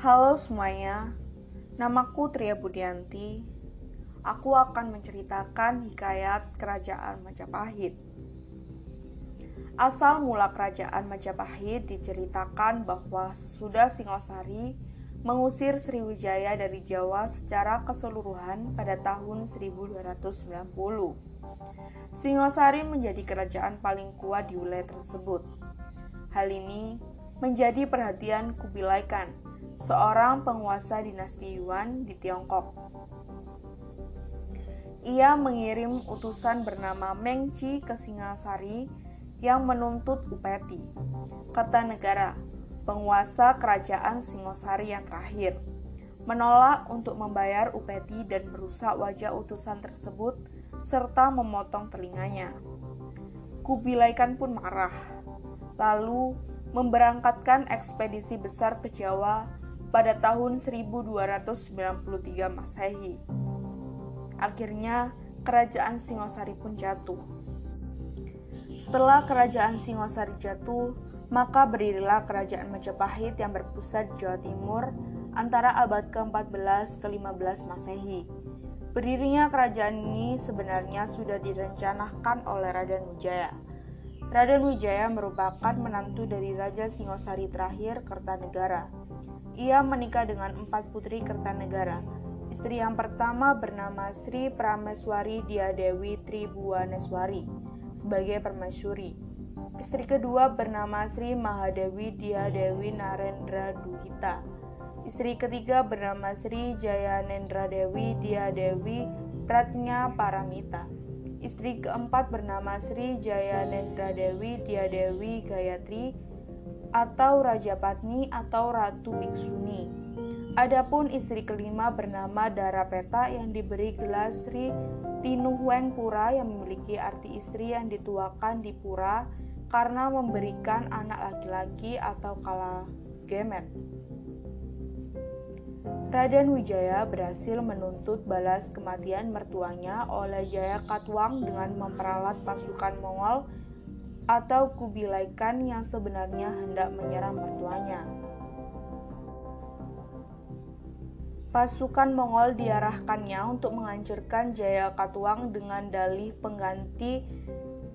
Halo semuanya, namaku Tria Budianti. Aku akan menceritakan hikayat Kerajaan Majapahit. Asal mula Kerajaan Majapahit diceritakan bahwa sesudah Singosari mengusir Sriwijaya dari Jawa secara keseluruhan pada tahun 1290. Singosari menjadi kerajaan paling kuat di wilayah tersebut. Hal ini menjadi perhatian Kubilai Khan, seorang penguasa dinasti Yuan di Tiongkok. Ia mengirim utusan bernama Meng Chi ke Singasari yang menuntut Upeti, Kertanegara, penguasa kerajaan Singosari yang terakhir, menolak untuk membayar Upeti dan merusak wajah utusan tersebut serta memotong telinganya. Kubilai Khan pun marah, lalu memberangkatkan ekspedisi besar ke Jawa pada tahun 1293 Masehi. Akhirnya, kerajaan Singosari pun jatuh. Setelah kerajaan Singosari jatuh, maka berdirilah kerajaan Majapahit yang berpusat di Jawa Timur antara abad ke-14 ke-15 Masehi. Berdirinya kerajaan ini sebenarnya sudah direncanakan oleh Raden Wijaya Raden Wijaya merupakan menantu dari Raja Singosari terakhir Kertanegara. Ia menikah dengan empat putri Kertanegara. Istri yang pertama bernama Sri Prameswari Diadewi Tribuaneswari sebagai permaisuri. Istri kedua bernama Sri Mahadewi Diadewi Narendra Duhita. Istri ketiga bernama Sri Jayanendra Dewi Diadewi Pratnya Paramita. Istri keempat bernama Sri Jayanendra Dewi Diadewi Gayatri atau Raja Patni atau Ratu Biksuni. Adapun istri kelima bernama Darapeta yang diberi gelar Sri Tinuhweng Pura yang memiliki arti istri yang dituakan di pura karena memberikan anak laki-laki atau kala gemet. Raden Wijaya berhasil menuntut balas kematian mertuanya oleh Jaya Katwang dengan memperalat pasukan Mongol atau Kubilai Khan yang sebenarnya hendak menyerang mertuanya. Pasukan Mongol diarahkannya untuk menghancurkan Jaya Katwang dengan dalih pengganti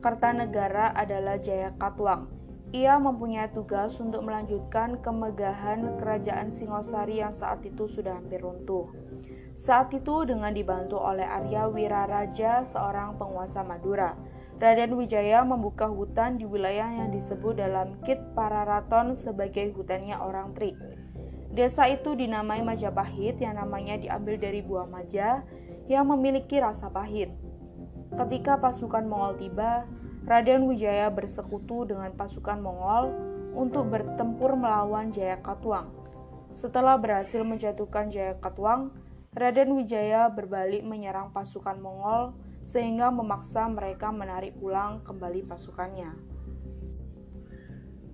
Kertanegara adalah Jaya Katwang ia mempunyai tugas untuk melanjutkan kemegahan kerajaan Singosari yang saat itu sudah hampir runtuh. Saat itu dengan dibantu oleh Arya Wiraraja, seorang penguasa Madura, Raden Wijaya membuka hutan di wilayah yang disebut dalam Kit Pararaton sebagai hutannya orang Trik. Desa itu dinamai Majapahit yang namanya diambil dari buah maja yang memiliki rasa pahit. Ketika pasukan Mongol tiba, Raden Wijaya bersekutu dengan pasukan Mongol untuk bertempur melawan Jaya Katwang. Setelah berhasil menjatuhkan Jaya Katwang, Raden Wijaya berbalik menyerang pasukan Mongol sehingga memaksa mereka menarik pulang kembali pasukannya.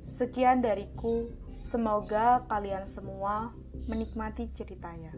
Sekian dariku, semoga kalian semua menikmati ceritanya.